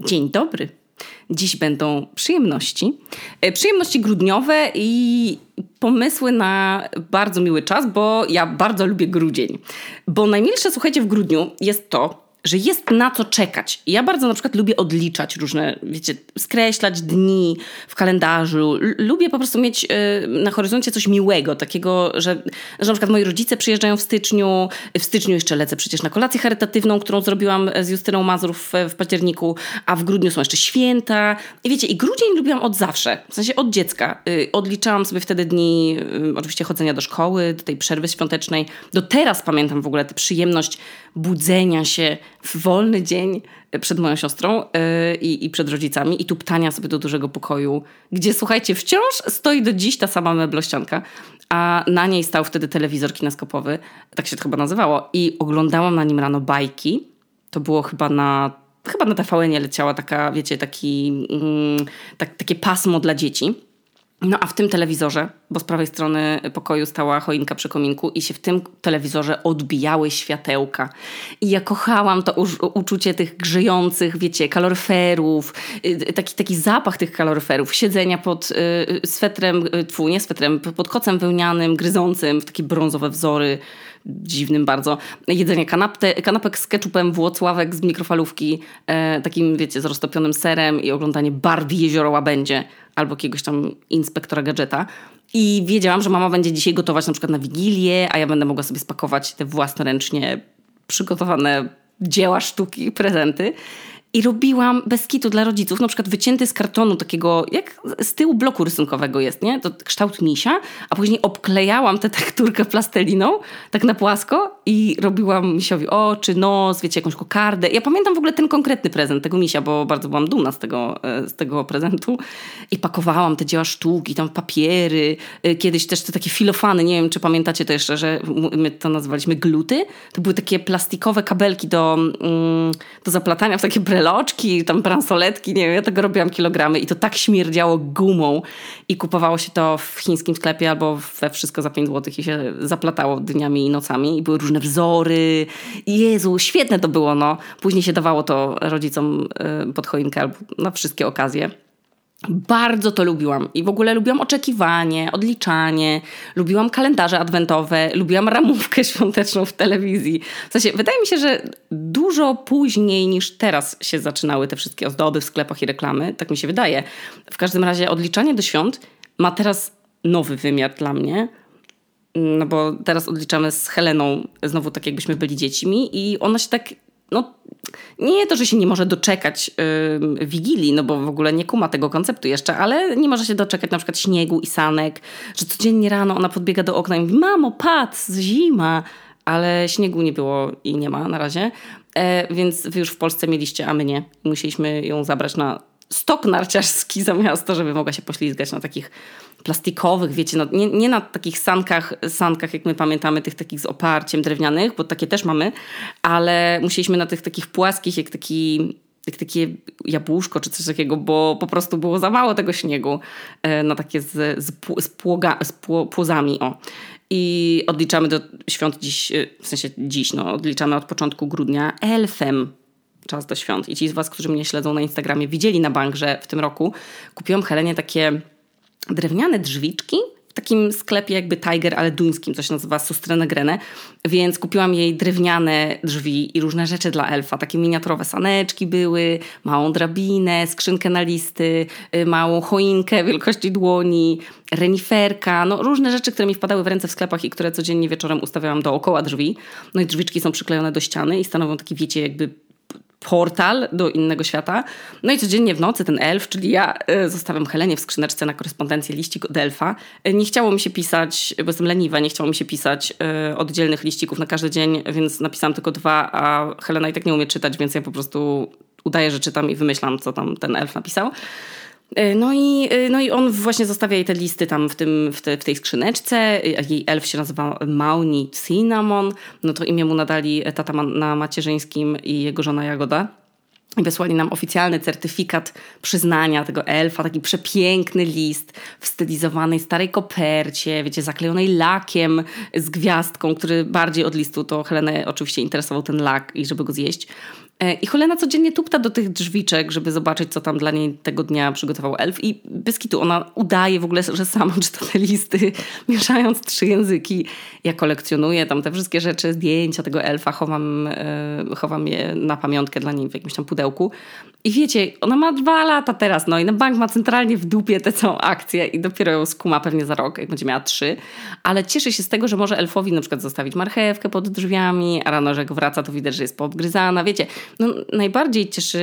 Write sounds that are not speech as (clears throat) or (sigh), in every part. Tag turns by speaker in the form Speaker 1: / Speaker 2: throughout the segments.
Speaker 1: Dzień dobry. Dziś będą przyjemności. E, przyjemności grudniowe i pomysły na bardzo miły czas, bo ja bardzo lubię grudzień. Bo najmilsze, słuchajcie, w grudniu jest to, że jest na co czekać. Ja bardzo na przykład lubię odliczać różne, wiecie, skreślać dni w kalendarzu. L lubię po prostu mieć y, na horyzoncie coś miłego, takiego, że, że na przykład moi rodzice przyjeżdżają w styczniu, w styczniu jeszcze lecę przecież na kolację charytatywną, którą zrobiłam z Justyną Mazurów w, w październiku, a w grudniu są jeszcze święta. I wiecie, i grudzień lubiłam od zawsze, w sensie od dziecka. Y, odliczałam sobie wtedy dni, y, oczywiście chodzenia do szkoły, do tej przerwy świątecznej. Do teraz pamiętam w ogóle tę przyjemność budzenia się w wolny dzień przed moją siostrą yy, i przed rodzicami i tu ptania sobie do dużego pokoju, gdzie słuchajcie, wciąż stoi do dziś ta sama meblościanka, a na niej stał wtedy telewizor kineskopowy, tak się to chyba nazywało i oglądałam na nim rano bajki. To było chyba na chyba na tvn leciała taka, wiecie, taki, mm, tak, takie pasmo dla dzieci. No a w tym telewizorze, bo z prawej strony pokoju stała choinka przy kominku i się w tym telewizorze odbijały światełka. I ja kochałam to uczucie tych grzejących, wiecie, kaloryferów, y, taki, taki zapach tych kaloryferów, siedzenia pod y, swetrem, y, tfu, nie swetrem, pod kocem wełnianym, gryzącym w takie brązowe wzory, dziwnym bardzo, jedzenie kanapte, kanapek z ketchupem, włocławek z mikrofalówki, e, takim, wiecie, z roztopionym serem i oglądanie Barbie Jezioro Łabędzie albo jakiegoś tam inspektora gadżeta. I wiedziałam, że mama będzie dzisiaj gotować na przykład na Wigilię, a ja będę mogła sobie spakować te własnoręcznie przygotowane dzieła sztuki, prezenty. I robiłam bez kitu dla rodziców, na przykład wycięty z kartonu takiego, jak z tyłu bloku rysunkowego jest, nie? To kształt misia, a później obklejałam tę tekturkę plastelliną, tak na płasko i robiłam misiowi oczy, nos, wiecie, jakąś kokardę. Ja pamiętam w ogóle ten konkretny prezent tego misia, bo bardzo byłam dumna z tego, e, z tego prezentu. I pakowałam te dzieła sztuki, tam papiery, e, kiedyś też te takie filofany, nie wiem, czy pamiętacie to jeszcze, że my to nazywaliśmy gluty. To były takie plastikowe kabelki do, mm, do zaplatania w takie brele breloczki, tam bransoletki, nie wiem, ja tego robiłam kilogramy i to tak śmierdziało gumą i kupowało się to w chińskim sklepie albo we wszystko za 5 zł i się zaplatało dniami i nocami i były różne wzory. Jezu, świetne to było, no. Później się dawało to rodzicom y, pod choinkę albo na wszystkie okazje. Bardzo to lubiłam i w ogóle lubiłam oczekiwanie, odliczanie, lubiłam kalendarze adwentowe, lubiłam ramówkę (laughs) świąteczną w telewizji. W sensie, wydaje mi się, że dużo później niż teraz się zaczynały te wszystkie ozdoby w sklepach i reklamy, tak mi się wydaje. W każdym razie odliczanie do świąt ma teraz nowy wymiar dla mnie, no bo teraz odliczamy z Heleną znowu tak jakbyśmy byli dziećmi i ona się tak no, nie to, że się nie może doczekać yy, Wigilii, no bo w ogóle nie kuma tego konceptu jeszcze, ale nie może się doczekać na przykład śniegu i sanek, że codziennie rano ona podbiega do okna i mówi, mamo, patrz, zima, ale śniegu nie było i nie ma na razie, e, więc wy już w Polsce mieliście, a my nie. Musieliśmy ją zabrać na stok narciarski (laughs) zamiast to, żeby mogła się poślizgać na takich plastikowych, wiecie, no, nie, nie na takich sankach, sankach, jak my pamiętamy, tych takich z oparciem drewnianych, bo takie też mamy, ale musieliśmy na tych takich płaskich, jak taki jak takie jabłuszko czy coś takiego, bo po prostu było za mało tego śniegu e, na takie z, z, z, płoga, z płozami. O. I odliczamy do świąt dziś, e, w sensie dziś, no, odliczamy od początku grudnia elfem czas do świąt. I ci z Was, którzy mnie śledzą na Instagramie, widzieli na bank, że w tym roku kupiłam Helenie takie drewniane drzwiczki w takim sklepie jakby Tiger, ale duńskim, co się nazywa Sustrenegrene, więc kupiłam jej drewniane drzwi i różne rzeczy dla elfa. Takie miniaturowe saneczki były, małą drabinę, skrzynkę na listy, y, małą choinkę wielkości dłoni, reniferka, no różne rzeczy, które mi wpadały w ręce w sklepach i które codziennie wieczorem ustawiałam dookoła drzwi. No i drzwiczki są przyklejone do ściany i stanowią taki, wiecie, jakby portal do innego świata. No i codziennie w nocy ten elf, czyli ja e, zostawiam Helenie w skrzyneczce na korespondencję liścik od elfa. E, nie chciało mi się pisać, bo jestem leniwa, nie chciało mi się pisać e, oddzielnych liścików na każdy dzień, więc napisałam tylko dwa, a Helena i tak nie umie czytać, więc ja po prostu udaję, że czytam i wymyślam, co tam ten elf napisał. E, no i, e, no i on właśnie zostawia jej te listy tam w, tym, w, te, w tej skrzyneczce. Jej elf się nazywa Mauni Cinnamon. No to imię mu nadali tata na macierzyńskim i jego żona Jagoda. I wysłali nam oficjalny certyfikat przyznania tego elfa, taki przepiękny list w stylizowanej starej kopercie, wiecie, zaklejonej lakiem z gwiazdką, który bardziej od listu, to Helenę oczywiście interesował ten lak i żeby go zjeść. E, I Helena codziennie tupta do tych drzwiczek, żeby zobaczyć, co tam dla niej tego dnia przygotował elf. I bez kitu ona udaje w ogóle, że sama (laughs) czyta te listy, (laughs) mieszając trzy języki. Ja kolekcjonuję tam te wszystkie rzeczy, zdjęcia tego elfa, chowam, e, chowam je na pamiątkę dla niej w jakimś tam pudełku. I wiecie, ona ma dwa lata teraz, no i na bank ma centralnie w dupie tę całą akcję i dopiero ją skuma pewnie za rok, jak będzie miała trzy. Ale cieszy się z tego, że może elfowi na przykład zostawić marchewkę pod drzwiami, a rano, że jak wraca, to widać, że jest poobgryzana. Wiecie, no najbardziej cieszy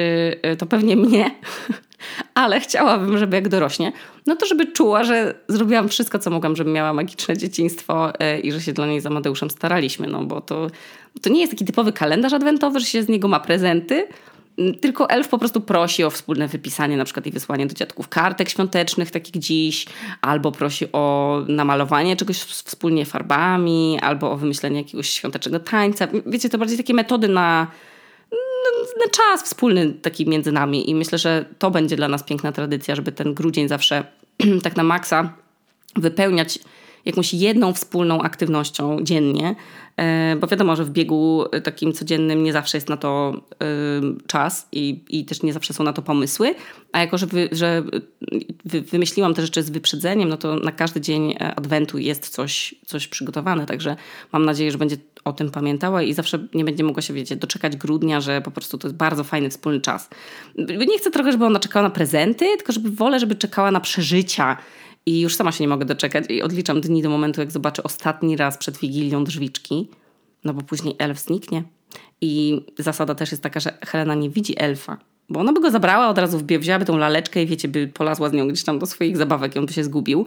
Speaker 1: y, to pewnie mnie, (laughs) ale chciałabym, żeby jak dorośnie, no to żeby czuła, że zrobiłam wszystko, co mogłam, żeby miała magiczne dzieciństwo y, i że się dla niej za Amadeuszem staraliśmy, no bo to, to nie jest taki typowy kalendarz adwentowy, że się z niego ma prezenty, tylko elf po prostu prosi o wspólne wypisanie na przykład i wysłanie do dziadków kartek świątecznych, takich dziś, albo prosi o namalowanie czegoś wspólnie farbami, albo o wymyślenie jakiegoś świątecznego tańca. Wiecie, to bardziej takie metody na, na czas wspólny taki między nami i myślę, że to będzie dla nas piękna tradycja, żeby ten grudzień zawsze (clears throat) tak na maksa wypełniać jakąś jedną wspólną aktywnością dziennie, e, bo wiadomo, że w biegu takim codziennym nie zawsze jest na to czas i, i też nie zawsze są na to pomysły, a jako, że, wy, że wymyśliłam te rzeczy z wyprzedzeniem, no to na każdy dzień e, adwentu jest coś, coś przygotowane, także mam nadzieję, że będzie o tym pamiętała i zawsze nie będzie mogła się, wiecie, doczekać grudnia, że po prostu to jest bardzo fajny wspólny czas. Nie chcę trochę, żeby ona czekała na prezenty, tylko żeby wolę, żeby czekała na przeżycia, i już sama się nie mogę doczekać i odliczam dni do momentu, jak zobaczę ostatni raz przed Wigilią drzwiczki, no bo później elf zniknie. I zasada też jest taka, że Helena nie widzi elfa, bo ona by go zabrała, od razu wzięłaby tą laleczkę i wiecie, by polazła z nią gdzieś tam do swoich zabawek i on by się zgubił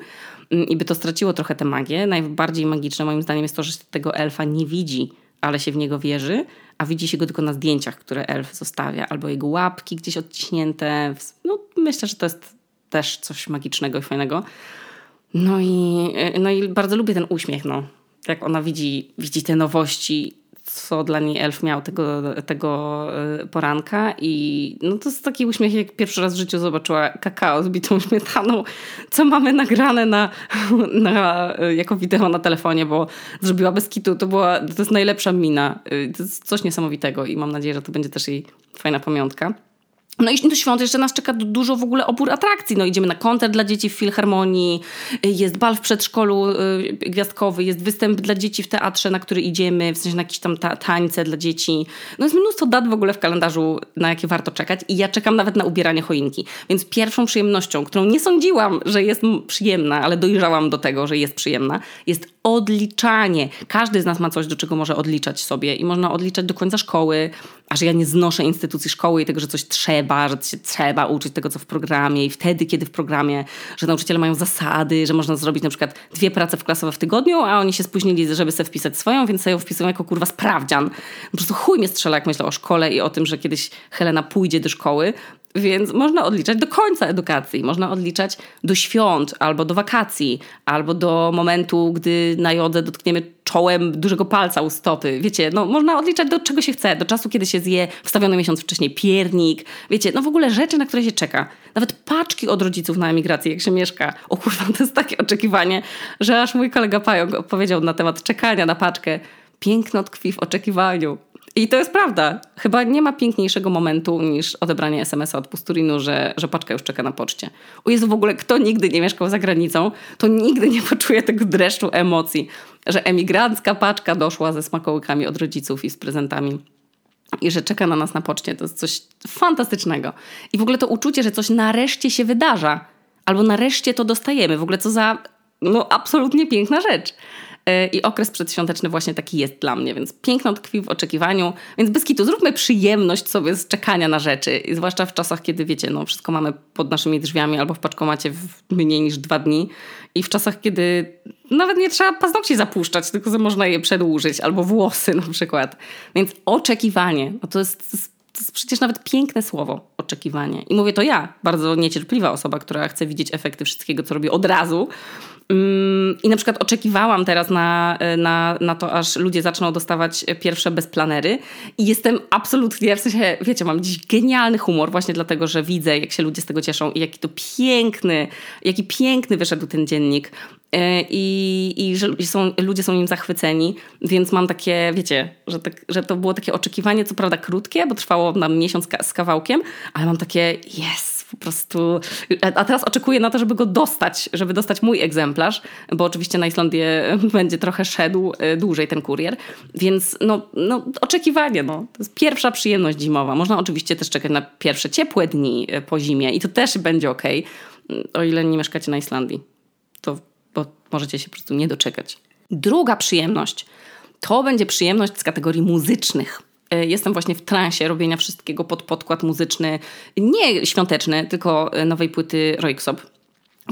Speaker 1: mm, i by to straciło trochę tę magię. Najbardziej magiczne moim zdaniem jest to, że tego elfa nie widzi, ale się w niego wierzy, a widzi się go tylko na zdjęciach, które elf zostawia, albo jego łapki gdzieś odciśnięte. No, myślę, że to jest też coś magicznego i fajnego. No i, no i bardzo lubię ten uśmiech, no. Jak ona widzi, widzi te nowości, co dla niej elf miał tego, tego e, poranka i no to jest taki uśmiech, jak pierwszy raz w życiu zobaczyła kakao z bitą śmietaną, co mamy nagrane na, na, jako wideo na telefonie, bo zrobiła bez kitu, to była, to jest najlepsza mina, e, to jest coś niesamowitego i mam nadzieję, że to będzie też jej fajna pamiątka. No i do świąt jeszcze nas czeka dużo w ogóle opór atrakcji. No idziemy na koncert dla dzieci w Filharmonii, jest bal w przedszkolu y, gwiazdkowy, jest występ dla dzieci w teatrze, na który idziemy, w sensie na jakieś tam ta tańce dla dzieci. No jest mnóstwo dat w ogóle w kalendarzu, na jakie warto czekać i ja czekam nawet na ubieranie choinki. Więc pierwszą przyjemnością, którą nie sądziłam, że jest przyjemna, ale dojrzałam do tego, że jest przyjemna, jest odliczanie. Każdy z nas ma coś, do czego może odliczać sobie i można odliczać do końca szkoły, a że ja nie znoszę instytucji szkoły i tego, że coś trzeba, że się trzeba uczyć tego, co w programie i wtedy, kiedy w programie, że nauczyciele mają zasady, że można zrobić na przykład dwie prace wklasowe w tygodniu, a oni się spóźnili, żeby sobie wpisać swoją, więc sobie ją wpisują jako kurwa sprawdzian. Po prostu chuj mnie strzela, jak myślę o szkole i o tym, że kiedyś Helena pójdzie do szkoły, więc można odliczać do końca edukacji, można odliczać do świąt, albo do wakacji, albo do momentu, gdy na jodę dotkniemy czołem dużego palca u stopy. Wiecie, no można odliczać do czego się chce, do czasu, kiedy się zje wstawiony miesiąc wcześniej piernik. Wiecie, no w ogóle rzeczy, na które się czeka. Nawet paczki od rodziców na emigracji, jak się mieszka. O kurwa, to jest takie oczekiwanie, że aż mój kolega Pająk opowiedział na temat czekania na paczkę. Piękno tkwi w oczekiwaniu. I to jest prawda. Chyba nie ma piękniejszego momentu niż odebranie SMS-a od Pusturinu, że, że paczka już czeka na poczcie. O Jezu, w ogóle kto nigdy nie mieszkał za granicą, to nigdy nie poczuje tego dreszczu emocji, że emigrancka paczka doszła ze smakołykami od rodziców i z prezentami i że czeka na nas na poczcie. To jest coś fantastycznego. I w ogóle to uczucie, że coś nareszcie się wydarza, albo nareszcie to dostajemy. W ogóle co za no, absolutnie piękna rzecz. I okres przedświąteczny właśnie taki jest dla mnie, więc piękno tkwi w oczekiwaniu. Więc bez zróbmy przyjemność sobie z czekania na rzeczy. I zwłaszcza w czasach, kiedy wiecie, no wszystko mamy pod naszymi drzwiami albo w paczkomacie w mniej niż dwa dni. I w czasach, kiedy nawet nie trzeba paznokci zapuszczać, tylko można je przedłużyć, albo włosy na przykład. Więc oczekiwanie, no to jest, to jest przecież nawet piękne słowo, oczekiwanie. I mówię to ja, bardzo niecierpliwa osoba, która chce widzieć efekty wszystkiego, co robi od razu. Mm, I na przykład oczekiwałam teraz na, na, na to, aż ludzie zaczną dostawać pierwsze bezplanery. I jestem absolutnie, w sensie, wiecie, mam dziś genialny humor właśnie dlatego, że widzę, jak się ludzie z tego cieszą i jaki to piękny, jaki piękny wyszedł ten dziennik. E, i, i że są, ludzie są nim zachwyceni, więc mam takie, wiecie, że, tak, że to było takie oczekiwanie, co prawda krótkie, bo trwało nam miesiąc z kawałkiem, ale mam takie, yes, po prostu. A teraz oczekuję na to, żeby go dostać, żeby dostać mój egzemplarz, bo oczywiście na Islandię (laughs) będzie trochę szedł e, dłużej ten kurier. Więc no, no oczekiwanie, no. To jest pierwsza przyjemność zimowa. Można oczywiście też czekać na pierwsze ciepłe dni e, po zimie i to też będzie ok, o ile nie mieszkacie na Islandii. To bo możecie się po prostu nie doczekać. Druga przyjemność to będzie przyjemność z kategorii muzycznych. E, jestem właśnie w transie robienia wszystkiego pod podkład muzyczny, nie świąteczny, tylko e, nowej płyty Roixop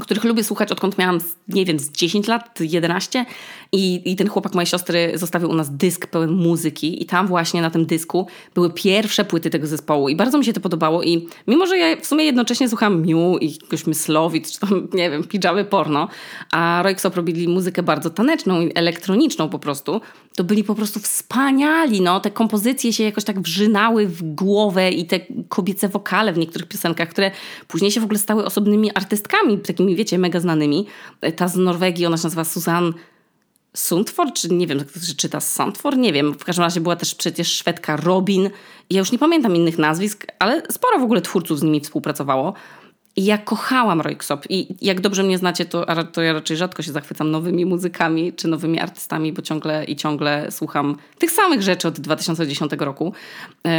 Speaker 1: których lubię słuchać odkąd miałam, nie wiem, z 10 lat, 11 i, i ten chłopak mojej siostry zostawił u nas dysk pełen muzyki i tam właśnie na tym dysku były pierwsze płyty tego zespołu. I bardzo mi się to podobało. I mimo, że ja w sumie jednocześnie słucham Miu i jakiegoś Myslowic, czy tam, nie wiem, pijamy porno, a Roixop robili muzykę bardzo taneczną i elektroniczną po prostu, to byli po prostu wspaniali, no. Te kompozycje się jakoś tak wrzynały w głowę i te kobiece wokale w niektórych piosenkach, które później się w ogóle stały osobnymi artystkami, takimi, wiecie, mega znanymi. Ta z Norwegii, ona się nazywa Susan Sundford, czy nie wiem, jak to się czyta Sandford, nie wiem. W każdym razie była też przecież Szwedka Robin. Ja już nie pamiętam innych nazwisk, ale sporo w ogóle twórców z nimi współpracowało. Ja kochałam Roixop i jak dobrze mnie znacie, to, to ja raczej rzadko się zachwycam nowymi muzykami czy nowymi artystami, bo ciągle i ciągle słucham tych samych rzeczy od 2010 roku. Yy,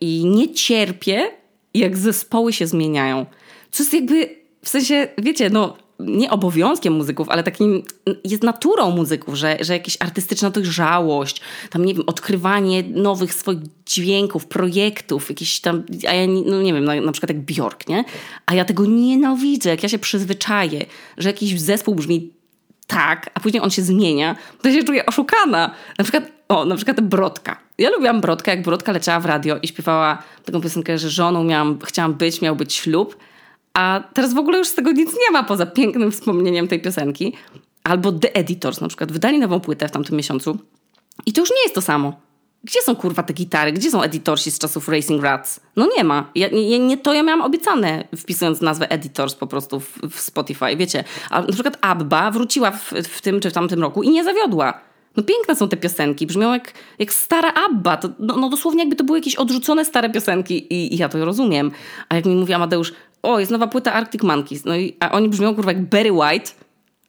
Speaker 1: I nie cierpię, jak zespoły się zmieniają. Co jest jakby, w sensie, wiecie, no nie obowiązkiem muzyków, ale takim jest naturą muzyków, że, że jakaś artystyczna dojrzałość, tam nie wiem, odkrywanie nowych swoich dźwięków, projektów, jakieś tam, a ja no nie wiem, na, na przykład jak Bjork, nie? A ja tego nienawidzę, jak ja się przyzwyczaję, że jakiś zespół brzmi tak, a później on się zmienia, to się czuję oszukana. Na przykład, o, na przykład Brodka. Ja lubiłam Brodkę, jak Brodka leciała w radio i śpiewała taką piosenkę, że żoną miałam, chciałam być, miał być ślub. A teraz w ogóle już z tego nic nie ma poza pięknym wspomnieniem tej piosenki. Albo The Editors na przykład wydali nową płytę w tamtym miesiącu. I to już nie jest to samo. Gdzie są kurwa te gitary? Gdzie są editorsi z czasów Racing Rats? No nie ma. Ja, nie, nie to ja miałam obiecane, wpisując nazwę Editors po prostu w, w Spotify, wiecie. A na przykład Abba wróciła w, w tym czy w tamtym roku i nie zawiodła. No piękne są te piosenki, brzmią jak, jak stara Abba. To, no, no, dosłownie jakby to były jakieś odrzucone stare piosenki i, i ja to rozumiem. A jak mi mówi Amadeusz, o, jest nowa płyta Arctic Monkeys. No i, a oni brzmią kurwa jak Barry White,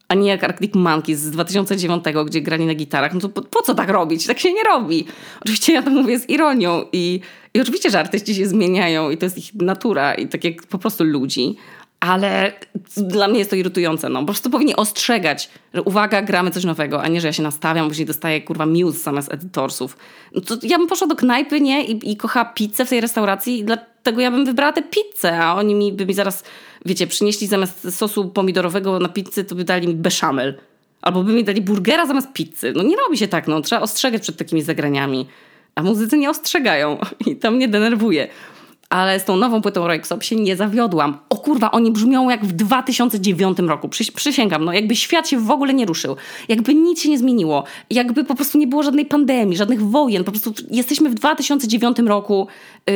Speaker 1: a nie jak Arctic Monkeys z 2009, gdzie grali na gitarach. No to po, po, co tak robić? Tak się nie robi. Oczywiście ja to mówię z ironią i, i oczywiście, że artyści się zmieniają i to jest ich natura i tak jak po prostu ludzi. Ale dla mnie jest to irytujące. No. Po prostu powinni ostrzegać, że uwaga, gramy coś nowego, a nie, że ja się nastawiam, później dostaję kurwa muse zamiast edytorsów. No to ja bym poszła do knajpy, nie? I, i kochała pizzę w tej restauracji i dlatego ja bym wybrała tę pizzę, a oni mi, by mi zaraz, wiecie, przynieśli zamiast sosu pomidorowego na pizzy, to by dali mi beszamel. Albo by mi dali burgera zamiast pizzy. No nie robi się tak, no. Trzeba ostrzegać przed takimi zagraniami. A muzycy nie ostrzegają (laughs) i to mnie denerwuje ale z tą nową płytą Roixop się nie zawiodłam. O kurwa, oni brzmią jak w 2009 roku. Przy, przysięgam, no jakby świat się w ogóle nie ruszył. Jakby nic się nie zmieniło. Jakby po prostu nie było żadnej pandemii, żadnych wojen. Po prostu jesteśmy w 2009 roku yy,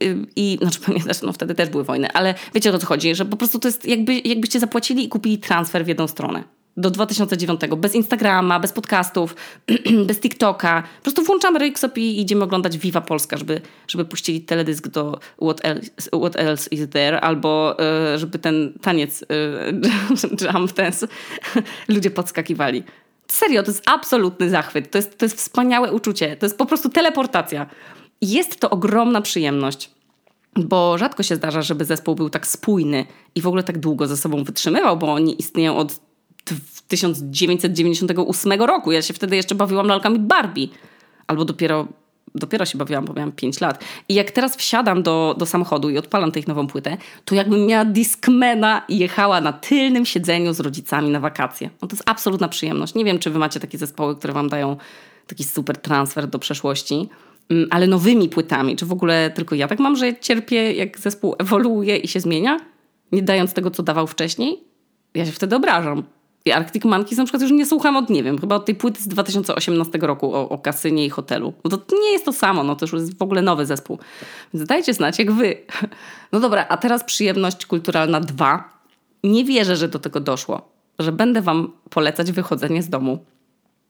Speaker 1: yy, i, znaczy (laughs) pamiętasz, no wtedy też były wojny, ale wiecie o co chodzi, że po prostu to jest jakby, jakbyście zapłacili i kupili transfer w jedną stronę do 2009, bez Instagrama, bez podcastów, (clears throat) bez TikToka. Po prostu włączamy Rixop i idziemy oglądać Viva Polska, żeby, żeby puścili teledysk do What Else, What else Is There, albo y, żeby ten taniec y, (laughs) Jump Dance (laughs) ludzie podskakiwali. Serio, to jest absolutny zachwyt. To jest, to jest wspaniałe uczucie. To jest po prostu teleportacja. Jest to ogromna przyjemność bo rzadko się zdarza, żeby zespół był tak spójny i w ogóle tak długo ze sobą wytrzymywał, bo oni istnieją od 1998 roku. Ja się wtedy jeszcze bawiłam lalkami Barbie. Albo dopiero, dopiero się bawiłam, bo miałam 5 lat. I jak teraz wsiadam do, do samochodu i odpalam tę ich nową płytę, to jakbym miała Discmana i jechała na tylnym siedzeniu z rodzicami na wakacje. No to jest absolutna przyjemność. Nie wiem, czy wy macie takie zespoły, które wam dają taki super transfer do przeszłości mm, ale nowymi płytami. Czy w ogóle tylko ja tak mam, że cierpię, jak zespół ewoluuje i się zmienia, nie dając tego, co dawał wcześniej? Ja się wtedy obrażam. I Arctic Monkeys na przykład już nie słucham od, nie wiem, chyba od tej płyty z 2018 roku o, o kasynie i hotelu. Bo to nie jest to samo, no to już jest w ogóle nowy zespół. Więc dajcie znać, jak wy. (laughs) No dobra, a teraz przyjemność kulturalna 2. Nie wierzę, że do tego doszło, że będę wam polecać wychodzenie z domu.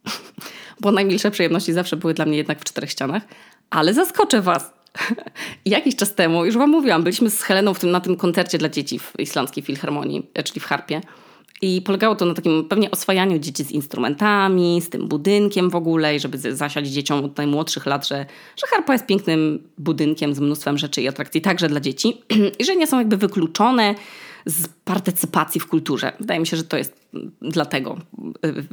Speaker 1: (laughs) Bo najmilsze przyjemności zawsze były dla mnie jednak w czterech ścianach. Ale zaskoczę was. (laughs) Jakiś czas temu, już wam mówiłam, byliśmy z Heleną w tym, na tym koncercie dla dzieci w Islandzkiej Filharmonii, czyli w Harpie. I polegało to na takim pewnie oswajaniu dzieci z instrumentami, z tym budynkiem w ogóle, i żeby zasiać dzieciom od najmłodszych lat, że, że harpa jest pięknym budynkiem z mnóstwem rzeczy i atrakcji także dla dzieci (clears throat) i że nie są jakby wykluczone z partycypacji w kulturze. Wydaje mi się, że to jest dlatego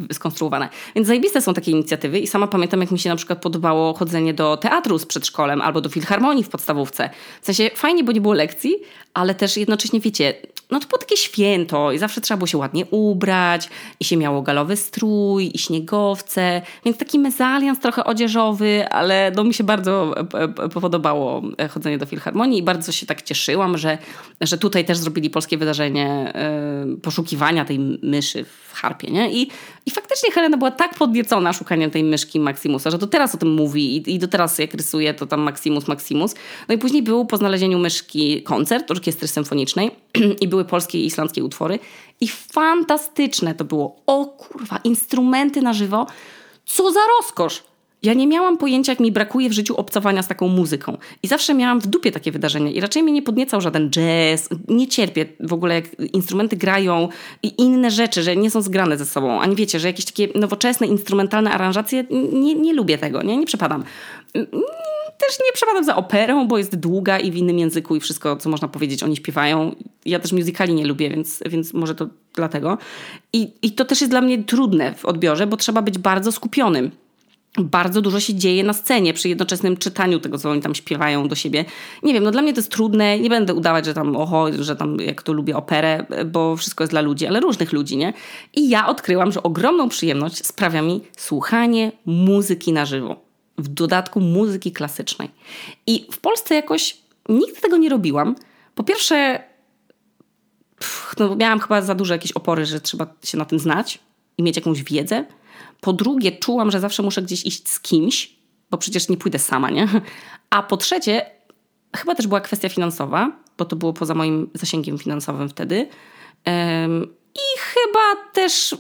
Speaker 1: y, skonstruowane. Więc zajebiste są takie inicjatywy i sama pamiętam, jak mi się na przykład podobało chodzenie do teatru z przedszkolem albo do filharmonii w podstawówce. W sensie fajnie, bo nie było lekcji, ale też jednocześnie, wiecie, no to było takie święto i zawsze trzeba było się ładnie ubrać i się miało galowy strój i śniegowce, więc taki mezalians trochę odzieżowy, ale no mi się bardzo e, e, podobało e, chodzenie do filharmonii i bardzo się tak cieszyłam, że, że tutaj też zrobili polskie wydarzenie poszukiwania tej myszy w harpie, nie? I, i faktycznie Helena była tak podniecona szukaniem tej myszki Maximusa, że do teraz o tym mówi i, i do teraz jak rysuje to tam Maximus, Maximus. No i później był po znalezieniu myszki koncert orkiestry symfonicznej (clears throat) i były polskie i islandzkie utwory i fantastyczne to było. O kurwa, instrumenty na żywo. Co za rozkosz! Ja nie miałam pojęcia, jak mi brakuje w życiu obcowania z taką muzyką. I zawsze miałam w dupie takie wydarzenia. I raczej mnie nie podniecał żaden jazz. Nie cierpię w ogóle, jak instrumenty grają i inne rzeczy, że nie są zgrane ze sobą. Ani wiecie, że jakieś takie nowoczesne, instrumentalne aranżacje, nie, nie lubię tego, nie, nie przepadam. Też nie przepadam za operą, bo jest długa i w innym języku i wszystko, co można powiedzieć, oni śpiewają. Ja też musicali nie lubię, więc, więc może to dlatego. I, I to też jest dla mnie trudne w odbiorze, bo trzeba być bardzo skupionym bardzo dużo się dzieje na scenie przy jednoczesnym czytaniu tego, co oni tam śpiewają do siebie. Nie wiem, no dla mnie to jest trudne. Nie będę udawać, że tam, oho, że tam jak to lubię operę, bo wszystko jest dla ludzi, ale różnych ludzi, nie? I ja odkryłam, że ogromną przyjemność sprawia mi słuchanie muzyki na żywo. W dodatku muzyki klasycznej. I w Polsce jakoś nigdy tego nie robiłam. Po pierwsze, pff, no miałam chyba za duże jakieś opory, że trzeba się na tym znać i mieć jakąś wiedzę. Po drugie, czułam, że zawsze muszę gdzieś iść z kimś, bo przecież nie pójdę sama, nie? A po trzecie, chyba też była kwestia finansowa, bo to było poza moim zasięgiem finansowym wtedy. I chyba też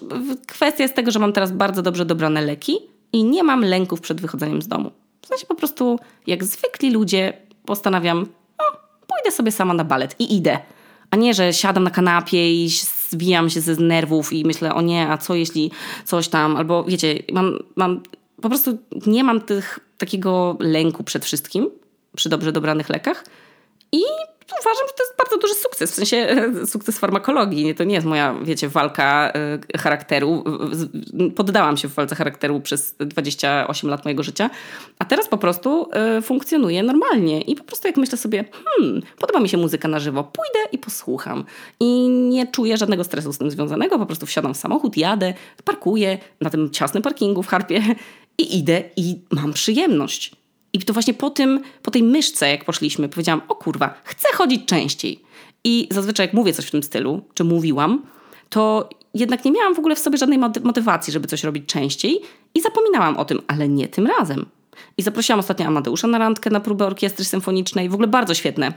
Speaker 1: kwestia jest tego, że mam teraz bardzo dobrze dobrane leki i nie mam lęków przed wychodzeniem z domu. W sensie po prostu, jak zwykli ludzie, postanawiam, no, pójdę sobie sama na balet i idę. A nie, że siadam na kanapie i zwijam się ze nerwów i myślę, o nie, a co jeśli coś tam, albo wiecie, mam, mam po prostu nie mam tych, takiego lęku przed wszystkim, przy dobrze dobranych lekach i uważam, że to jest bardzo duży sukces, w sensie sukces farmakologii. To nie jest moja, wiecie, walka e, charakteru. Poddałam się w walce charakteru przez 28 lat mojego życia, a teraz po prostu e, funkcjonuję normalnie i po prostu jak myślę sobie, hmm, podoba mi się muzyka na żywo, pójdę i posłucham. I nie czuję żadnego stresu z tym związanego, po prostu wsiadam w samochód, jadę, parkuję na tym ciasnym parkingu w Harpie (laughs) i idę i mam przyjemność. I to właśnie po, tym, po tej myszce, jak poszliśmy, powiedziałam, o kurwa, chcę chodzić częściej. I zazwyczaj jak mówię coś w tym stylu, czy mówiłam, to jednak nie miałam w ogóle w sobie żadnej motywacji, żeby coś robić częściej i zapominałam o tym, ale nie tym razem. I zaprosiłam ostatnio Amadeusza na randkę na próbę orkiestry symfonicznej, w ogóle bardzo świetne.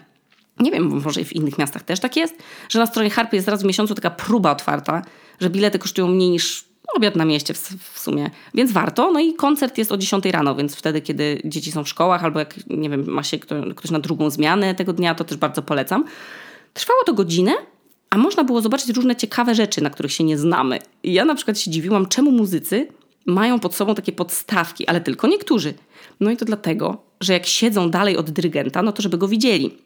Speaker 1: Nie wiem, może w innych miastach też tak jest, że na stronie Harpy jest raz w miesiącu taka próba otwarta, że bilety kosztują mniej niż obiad na mieście w, w, sumie, więc warto. No i koncert jest o 10 rano, więc wtedy, kiedy dzieci są w szkołach albo jak, nie wiem, ma się ktoś na drugą zmianę tego dnia, to też bardzo polecam. Trwało to godzinę, a można było zobaczyć różne ciekawe rzeczy, na których się nie znamy. Ja na przykład się dziwiłam, czemu muzycy mają pod sobą takie podstawki, ale tylko niektórzy. No i to dlatego, że jak siedzą dalej od dyrygenta, no to żeby go widzieli.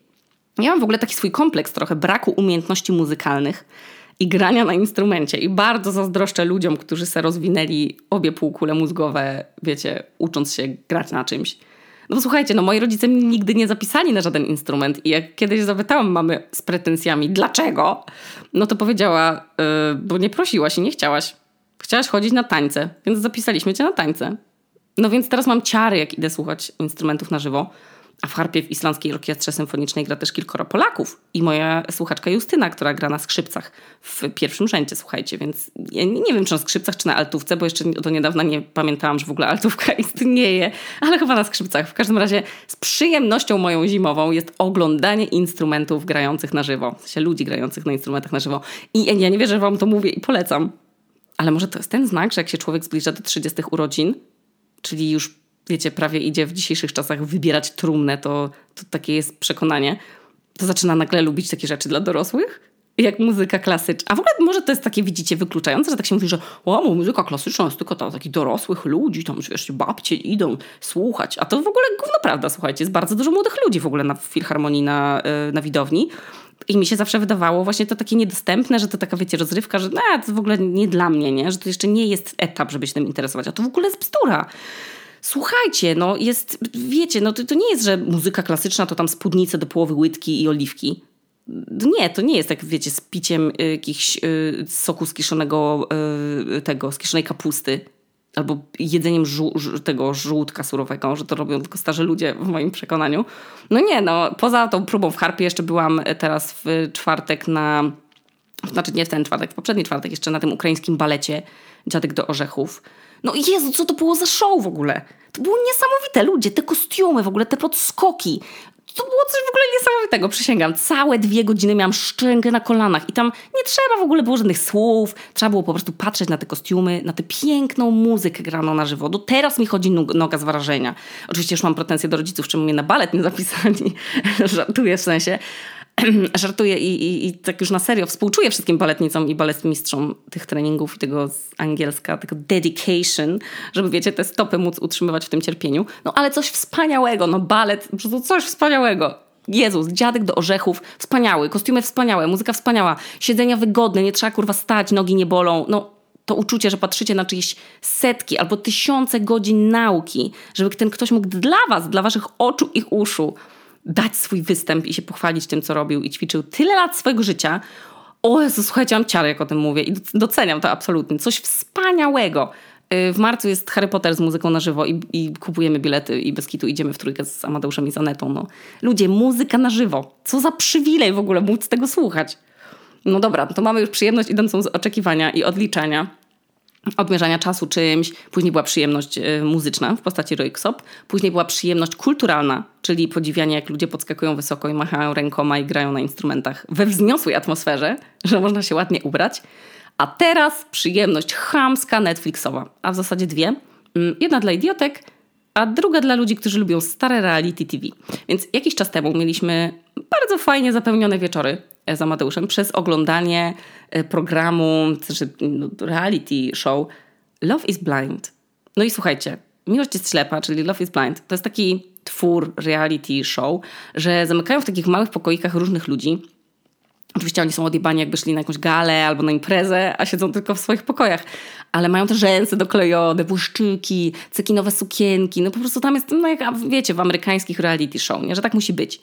Speaker 1: Ja mam w ogóle taki swój kompleks trochę braku umiejętności muzykalnych i grania na instrumencie. I bardzo zazdroszczę ludziom, którzy se rozwinęli obie półkule mózgowe, wiecie, ucząc się grać na czymś. No bo słuchajcie, no moi rodzice mnie nigdy nie zapisali na żaden instrument i jak kiedyś zapytałam mamy z pretensjami, dlaczego, no to powiedziała, yy, bo nie prosiłaś i nie chciałaś. Chciałaś chodzić na tańce, więc zapisaliśmy cię na tańce. No więc teraz mam ciary, jak idę słuchać instrumentów na żywo. A w harpie w Islandzkiej Orkiestrze Symfonicznej gra też kilkoro Polaków. I moja słuchaczka Justyna, która gra na skrzypcach w pierwszym rzędzie, słuchajcie. Więc ja nie wiem, czy na skrzypcach, czy na altówce, bo jeszcze do niedawna nie pamiętałam, że w ogóle altówka (laughs) istnieje. Ale chyba na skrzypcach. W każdym razie z przyjemnością moją zimową jest oglądanie instrumentów grających na żywo. W sensie ludzi grających na instrumentach na żywo. I ja nie wierzę, że wam to mówię i polecam. Ale może to jest ten znak, że jak się człowiek zbliża do 30 urodzin, czyli już wiecie, prawie idzie w dzisiejszych czasach wybierać trumnę, to, to takie jest przekonanie, to zaczyna nagle lubić takie rzeczy dla dorosłych? Jak muzyka klasyczna. A w ogóle może to jest takie, widzicie, wykluczające, że tak się mówi, że o, muzyka klasyczna jest tylko dla takich dorosłych ludzi, tam, wiesz, babcie idą słuchać. A to w ogóle gówno prawda, słuchajcie, jest bardzo dużo młodych ludzi w ogóle na filharmonii, na, e, na widowni. I mi się zawsze wydawało właśnie to takie niedostępne, że to taka, wiecie, rozrywka, że no, to w ogóle nie dla mnie, nie? Że to jeszcze nie jest etap, żeby się tym interesować. A to w ogóle jest bzdura. Słuchajcie, no jest, wiecie, no to, to nie jest, że muzyka klasyczna to tam spódnice do połowy łydki i oliwki. Nie, to nie jest tak, wiecie, z piciem y, jakichś y, soku z kiszonego y, tego, z kiszonej kapusty. Albo jedzeniem tego żółtka surowego, że to robią tylko starzy ludzie w moim przekonaniu. No nie, no poza tą próbą w harpie jeszcze byłam teraz w czwartek na, znaczy nie w ten czwartek, w poprzedni czwartek jeszcze na tym ukraińskim balecie Dziadek do Orzechów. No Jezu, co to było za show w ogóle? To było niesamowite, ludzie, te kostiumy w ogóle, te podskoki. To było coś w ogóle niesamowitego, przysięgam. Całe dwie godziny miałam szczękę na kolanach i tam nie trzeba w ogóle było żadnych słów. Trzeba było po prostu patrzeć na te kostiumy, na tę piękną muzykę graną na żywo. Do teraz mi chodzi noga z wrażenia. Oczywiście już mam pretensje do rodziców, czemu mnie na balet nie zapisali. (laughs) Żartuję w sensie. (clears throat) żartuję i, i, i, tak już na serio współczuję wszystkim baletnicom i baletmistrzom tych treningów i tego z angielska, tego dedication, żeby wiecie, te stopy móc utrzymywać w tym cierpieniu. No ale coś wspaniałego, no balet, po prostu coś wspaniałego. Jezus, dziadek do orzechów, wspaniały, kostiumy wspaniałe, muzyka wspaniała, siedzenia wygodne, nie trzeba kurwa stać, nogi nie bolą, no to uczucie, że patrzycie na czyjeś setki albo tysiące godzin nauki, żeby ten ktoś mógł dla was, dla waszych oczu i uszu dać swój występ i się pochwalić tym, co robił i ćwiczył tyle lat swojego życia. O Jezu, słuchajcie, mam ciary, jak o tym mówię i doceniam to absolutnie. Coś wspaniałego. Y, w marcu jest Harry Potter z muzyką na żywo i, i, kupujemy bilety i bez kitu idziemy w trójkę z Amadeuszem i Zanetą. No. Ludzie, muzyka na żywo. Co za przywilej w ogóle móc tego słuchać. No dobra, to mamy już przyjemność idącą z oczekiwania i odliczania odmierzania czasu czymś, później była przyjemność y, muzyczna w postaci Royksop, później była przyjemność kulturalna, czyli podziwianie jak ludzie podskakują wysoko i machają rękoma i grają na instrumentach we wzniosłej atmosferze, że można się ładnie ubrać. A teraz przyjemność chamska Netflixowa, a w zasadzie dwie. Mm, jedna dla idiotek, a druga dla ludzi, którzy lubią stare reality TV. Więc jakiś czas temu mieliśmy bardzo fajnie zapełnione wieczory z Amadeuszem przez oglądanie e, programu, czy no, reality show Love is Blind. No i słuchajcie, Miłość jest ślepa, czyli Love is Blind, to jest taki twór reality show, że zamykają w takich małych pokoikach różnych ludzi. Oczywiście oni są odjebani, jakby szli na jakąś galę albo na imprezę, a siedzą tylko w swoich pokojach. Ale mają te rzęsy doklejone, błyszczyki, cekinowe sukienki. No po prostu tam jest, no jak wiecie, w amerykańskich reality show, nie? że tak musi być.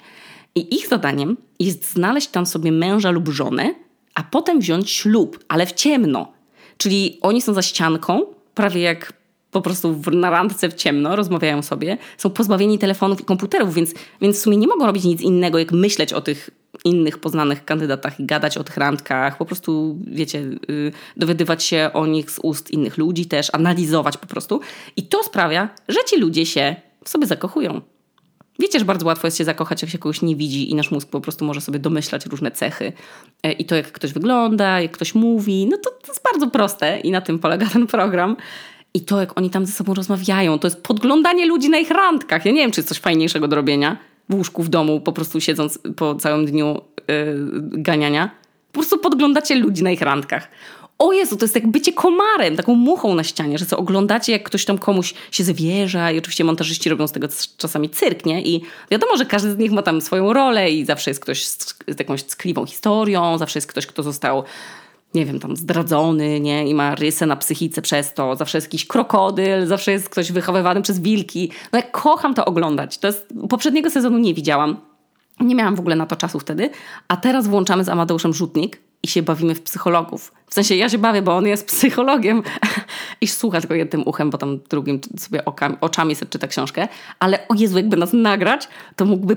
Speaker 1: I ich zadaniem jest znaleźć tam sobie męża lub żonę, a potem wziąć ślub, ale w ciemno. Czyli oni są za ścianką, prawie jak po prostu na randce w ciemno, rozmawiają sobie, są pozbawieni telefonów i komputerów, więc, więc w sumie nie mogą robić nic innego, jak myśleć o tych innych poznanych kandydatach i gadać o tych randkach, po prostu, wiecie, yy, dowiadywać się o nich z ust innych ludzi też, analizować po prostu. I to sprawia, że ci ludzie się w sobie zakochują. Wiecie, że bardzo łatwo jest się zakochać, jak się kogoś nie widzi i nasz mózg po prostu może sobie domyślać różne cechy. E, I to, jak ktoś wygląda, jak ktoś mówi, no to, to jest bardzo proste i na tym polega ten program. I to, jak oni tam ze sobą rozmawiają, to jest podglądanie ludzi na ich randkach. Ja nie wiem, czy jest coś fajniejszego do robienia w łóżku w domu, po prostu siedząc po całym dniu yy, ganiania. Po prostu podglądacie ludzi na ich randkach o Jezu, to jest jak bycie komarem, taką muchą na ścianie, że co oglądacie, jak ktoś tam komuś się zwierza i oczywiście montażyści robią z tego czasami cyrk, nie? I wiadomo, że każdy z nich ma tam swoją rolę i zawsze jest ktoś z, z jakąś ckliwą historią, zawsze jest ktoś, kto został nie wiem, tam zdradzony, nie? I ma rysę na psychice przez to. Zawsze jest jakiś krokodyl, zawsze jest ktoś wychowywany przez wilki. No ja kocham to oglądać. To jest, poprzedniego sezonu nie widziałam. Nie miałam w ogóle na to czasu wtedy. A teraz włączamy z Amadeuszem Rzutnik i się bawimy w psychologów. W sensie ja się bawię, bo on jest (laughs) psychologiem i słuchasz go jednym uchem, bo tam drugim sobie okami, oczami sobie czyta książkę. Ale o Jezu, jakby nas nagrać, to mógłby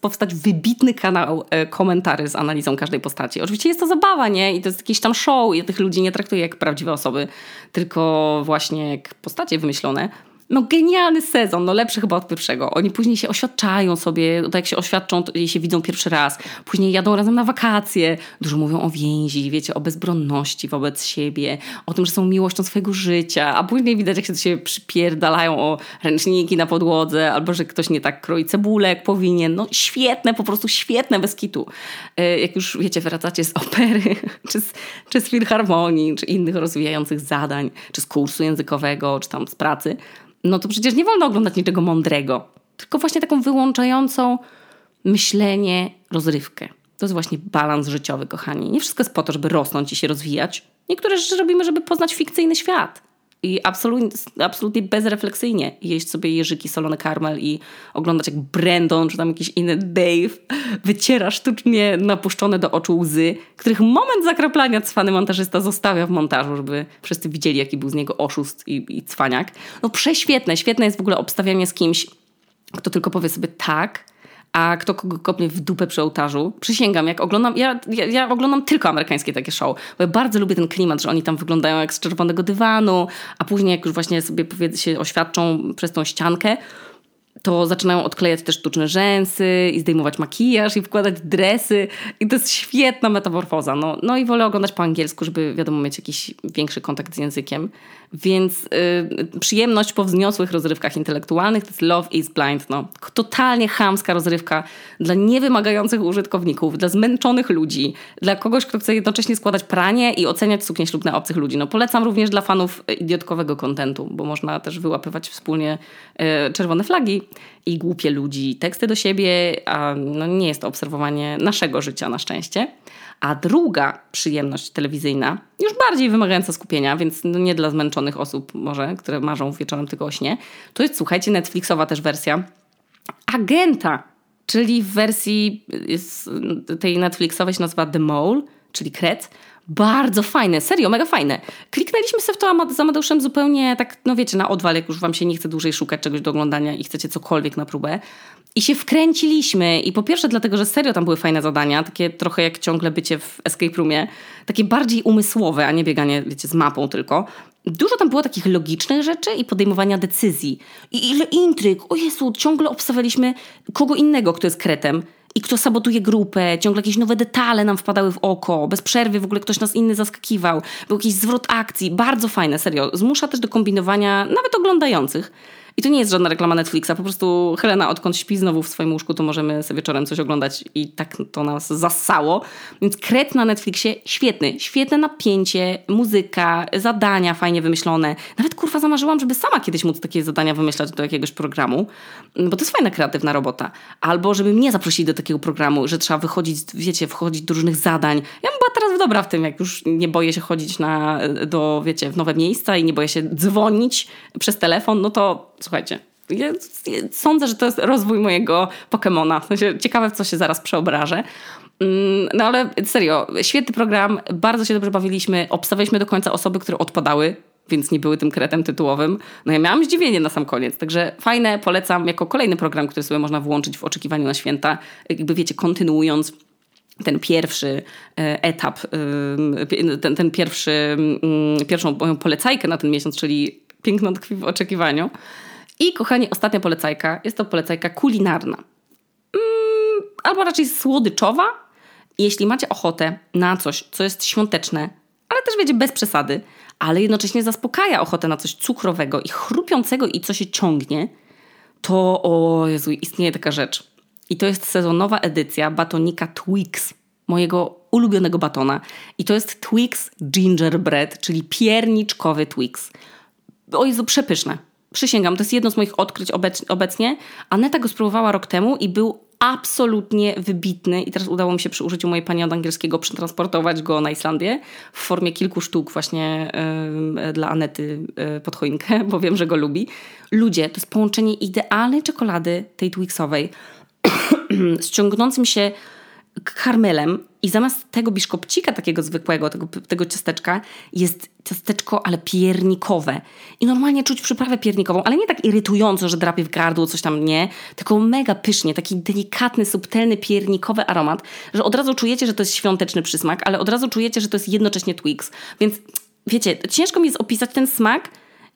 Speaker 1: powstać wybitny kanał e, komentarzy z analizą każdej postaci. Oczywiście jest to zabawa, nie? I to jest jakiś tam show. Ja tych ludzi nie traktuję jak prawdziwe osoby, tylko właśnie jak postacie wymyślone no genialny sezon, no lepszy chyba od pierwszego. Oni później się oświadczają sobie, tak jak się oświadczą i się widzą pierwszy raz. Później jadą razem na wakacje. Dużo mówią o więzi, wiecie, o bezbronności wobec siebie, o tym, że są miłością swojego życia, a później widać, jak się do siebie przypierdalają o ręczniki na podłodze, albo że ktoś nie tak kroi cebulek powinien. No świetne, po prostu świetne, bez kitu. E, jak już, wiecie, wracacie z opery, (laughs) czy z, czy z filharmonii, czy innych rozwijających zadań, czy z kursu językowego, czy tam z pracy, no to przecież nie wolno oglądać niczego mądrego, tylko właśnie taką wyłączającą myślenie, rozrywkę. To jest właśnie balans życiowy, kochani. Nie wszystko jest po to, żeby rosnąć i się rozwijać. Niektóre rzeczy robimy, żeby poznać fikcyjny świat i absolutnie, absolutnie bezrefleksyjnie jeść sobie jeżyki, solony karmel i oglądać jak Brandon czy tam jakiś inny Dave wyciera sztucznie napuszczone do oczu łzy, których moment zakraplania cwany montażysta zostawia w montażu, żeby wszyscy widzieli jaki był z niego oszust i, i cwaniak. No prześwietne, świetne jest w ogóle obstawianie z kimś, kto tylko powie sobie tak, a kto kogo kopnie w dupę przy ołtarzu. Przysięgam, jak oglądam, ja, ja, ja, oglądam tylko amerykańskie takie show, bo ja bardzo lubię ten klimat, że oni tam wyglądają jak z czerwonego dywanu, a później jak już właśnie sobie powiedz, się oświadczą przez tą ściankę, to zaczynają odklejać też sztuczne rzęsy i zdejmować makijaż i wkładać dresy i to jest świetna metamorfoza. No, no i wolę oglądać po angielsku, żeby wiadomo mieć jakiś większy kontakt z językiem. Więc y, przyjemność po wzniosłych rozrywkach intelektualnych to jest Love is Blind. No. Totalnie chamska rozrywka dla niewymagających użytkowników, dla zmęczonych ludzi, dla kogoś, kto chce jednocześnie składać pranie i oceniać suknie ślubne obcych ludzi. No, polecam również dla fanów idiotkowego kontentu, bo można też wyłapywać wspólnie y, czerwone flagi i głupie ludzi, teksty do siebie, a no, nie jest to obserwowanie naszego życia na szczęście. A druga przyjemność telewizyjna, już bardziej wymagająca skupienia, więc no nie dla zmęczonych osób może, które marzą wieczorem tylko o śnie, to jest, słuchajcie, Netflixowa też wersja Agenta, czyli w wersji tej Netflixowej się nazywa The Mole, czyli Kret. Bardzo fajne, serio, mega fajne. Kliknęliśmy sobie w to z Amadeuszem zupełnie tak, no wiecie, na odwal, jak już wam się nie chce dłużej szukać czegoś do oglądania i chcecie cokolwiek na próbę. I się wkręciliśmy. I po pierwsze dlatego, że serio tam były fajne zadania, takie trochę jak ciągle bycie w escape roomie, takie bardziej umysłowe, a nie bieganie, wiecie, z mapą tylko. Dużo tam było takich logicznych rzeczy i podejmowania decyzji. I ile intryg! O Jezu, ciągle obstawialiśmy kogo innego, kto jest kretem i kto sabotuje grupę, ciągle jakieś nowe detale nam wpadały w oko, bez przerwy w ogóle ktoś nas inny zaskakiwał, był jakiś zwrot akcji, bardzo fajne, serio. Zmusza też do kombinowania nawet oglądających. I to nie jest żadna reklama Netflixa, po prostu Helena odkąd śpi znowu w swoim łóżku, to możemy sobie wieczorem coś oglądać i tak to nas zasało. Więc kret na Netflixie świetny, świetne napięcie, muzyka, zadania fajnie wymyślone. Nawet kurwa zamarzyłam, żeby sama kiedyś móc takie zadania wymyślać do jakiegoś programu, bo to jest fajna kreatywna robota. Albo żeby mnie zaprosili do takiego programu, że trzeba wychodzić, wiecie, wchodzić do różnych zadań. Ja bym była teraz dobra w tym, jak już nie boję się chodzić na, do, wiecie, w nowe miejsca i nie boję się dzwonić przez telefon, no to słuchajcie, ja sądzę, że to jest rozwój mojego Pokemona. Ciekawe, w co się zaraz przeobrażę. Mm, no ale serio, świetny program, bardzo się dobrze bawiliśmy, obstawialiśmy do końca osoby, które odpadały, więc nie były tym kretem tytułowym. No ja miałam zdziwienie na sam koniec, także fajne, polecam jako kolejny program, który sobie można włączyć w oczekiwaniu na święta, jakby wiecie, kontynuując ten pierwszy e, etap, ten, ten pierwszy, mm, pierwszą moją polecajkę na ten miesiąc, czyli Piękno tkwi w oczekiwaniu. I kochani, ostatnia polecajka jest to polecajka kulinarna. Mm, albo raczej słodyczowa. Jeśli macie ochotę na coś, co jest świąteczne, ale też wiecie, bez przesady, ale jednocześnie zaspokaja ochotę na coś cukrowego i chrupiącego i co się ciągnie, to o Jezu, istnieje taka rzecz. I to jest sezonowa edycja batonika Twix, mojego ulubionego batona. I to jest Twix Gingerbread, czyli pierniczkowy Twix. O Jezu, przepyszne. Przysięgam, to jest jedno z moich odkryć obecnie. Aneta go spróbowała rok temu i był absolutnie wybitny i teraz udało mi się przy użyciu mojej pani od angielskiego przetransportować go na Islandię w formie kilku sztuk właśnie yy, dla Anety yy, pod choinkę, bo wiem, że go lubi. Ludzie, to jest połączenie idealnej czekolady tej Twixowej z ciągnącym się karmelem i zamiast tego biszkopcika takiego zwykłego, tego, tego ciasteczka, jest ciasteczko, ale piernikowe. I normalnie czuć przyprawę piernikową, ale nie tak irytująco, że drapie w gardło, coś tam nie, tylko mega pysznie, taki delikatny, subtelny, piernikowy aromat, że od razu czujecie, że to jest świąteczny przysmak, ale od razu czujecie, że to jest jednocześnie Twix. Więc wiecie, ciężko mi jest opisać ten smak,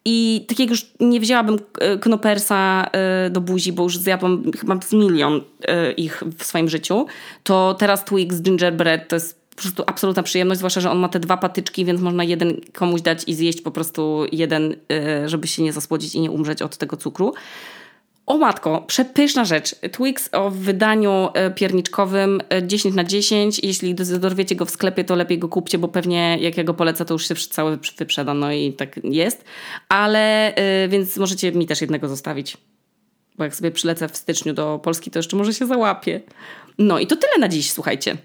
Speaker 1: i takiego już nie wzięłabym e, knopersa e, do buzi, bo już zjadłam chyba z milion e, ich w swoim życiu. To teraz Twix Gingerbread to jest po prostu absolutna przyjemność, zwłaszcza, że on ma te dwa patyczki, więc można jeden komuś dać i zjeść po prostu jeden, żeby się nie zasłodzić i nie umrzeć od tego cukru. O matko, przepyszna rzecz. Twix o wydaniu e, pierniczkowym 10 e, na 10. Jeśli dorwiecie go w sklepie, to lepiej go kupcie, bo pewnie jak ja go polecę, to już się cały wyprzeda, no i tak jest. Ale, e, więc możecie mi też jednego zostawić. Bo jak sobie przylecę w styczniu do Polski, to jeszcze może się załapię. No i to tyle na dziś, słuchajcie.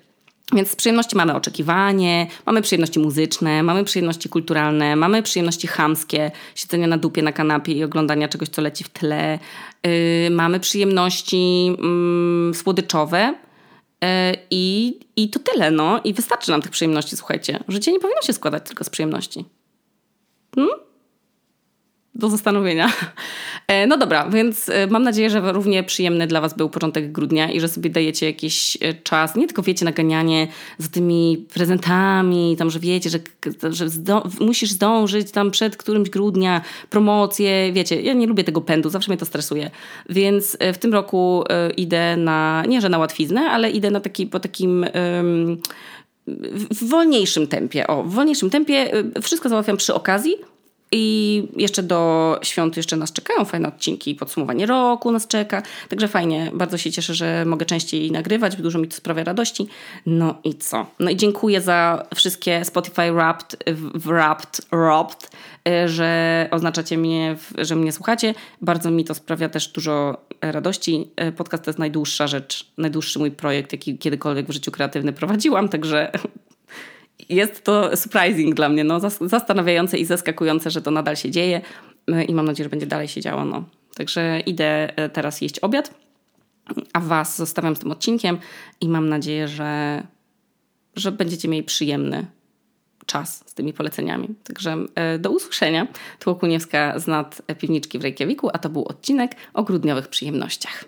Speaker 1: Więc z przyjemności mamy oczekiwanie, mamy przyjemności muzyczne, mamy przyjemności kulturalne, mamy przyjemności chamskie, siedzenia na dupie na kanapie i oglądania czegoś, co leci w tle. Yy, mamy przyjemności yy, słodyczowe. Yy, I, I to tyle, no. I wystarczy nam tych przyjemności, słuchajcie. Życie nie powinno się składać tylko z przyjemności. Hmm? Do zastanowienia. E, no dobra, więc e, mam nadzieję, że równie przyjemny dla Was był początek grudnia i że sobie dajecie jakiś e, czas, nie tylko wiecie, naganianie za tymi prezentami, tam, że wiecie, że, że zdo musisz zdążyć tam przed którymś grudnia, promocje, wiecie, ja nie lubię tego pędu, zawsze mnie to stresuje. Więc w tym roku idę na, nie że na łatwiznę, ale idę na taki, po takim... Um, w wolniejszym tempie. O, w wolniejszym tempie wszystko załatwiam przy okazji, i jeszcze do świąt jeszcze nas czekają fajne odcinki, podsumowanie roku nas czeka. Także fajnie, bardzo się cieszę, że mogę częściej nagrywać, dużo mi to sprawia radości. No i co? No i dziękuję za wszystkie Spotify Wrapped, Wrapped, Wrapped y, że oznaczacie mnie, że mnie słuchacie. Bardzo mi to sprawia też dużo radości. Y, podcast to jest najdłuższa rzecz, najdłuższy mój projekt, jaki kiedykolwiek w życiu kreatywnym prowadziłam, także (laughs) jest to surprising dla mnie, no, zastanawiające i zaskakujące, że to nadal się dzieje e, i mam nadzieję, że będzie dalej się działo. No. Także idę e, teraz jeść obiad, a Was zostawiam z tym odcinkiem i mam nadzieję, że, że będziecie mieli przyjemny czas z tymi poleceniami. Także e, do usłyszenia. Tu Okuniewska z nad piwniczki w Reykjaviku, a to był odcinek o grudniowych przyjemnościach.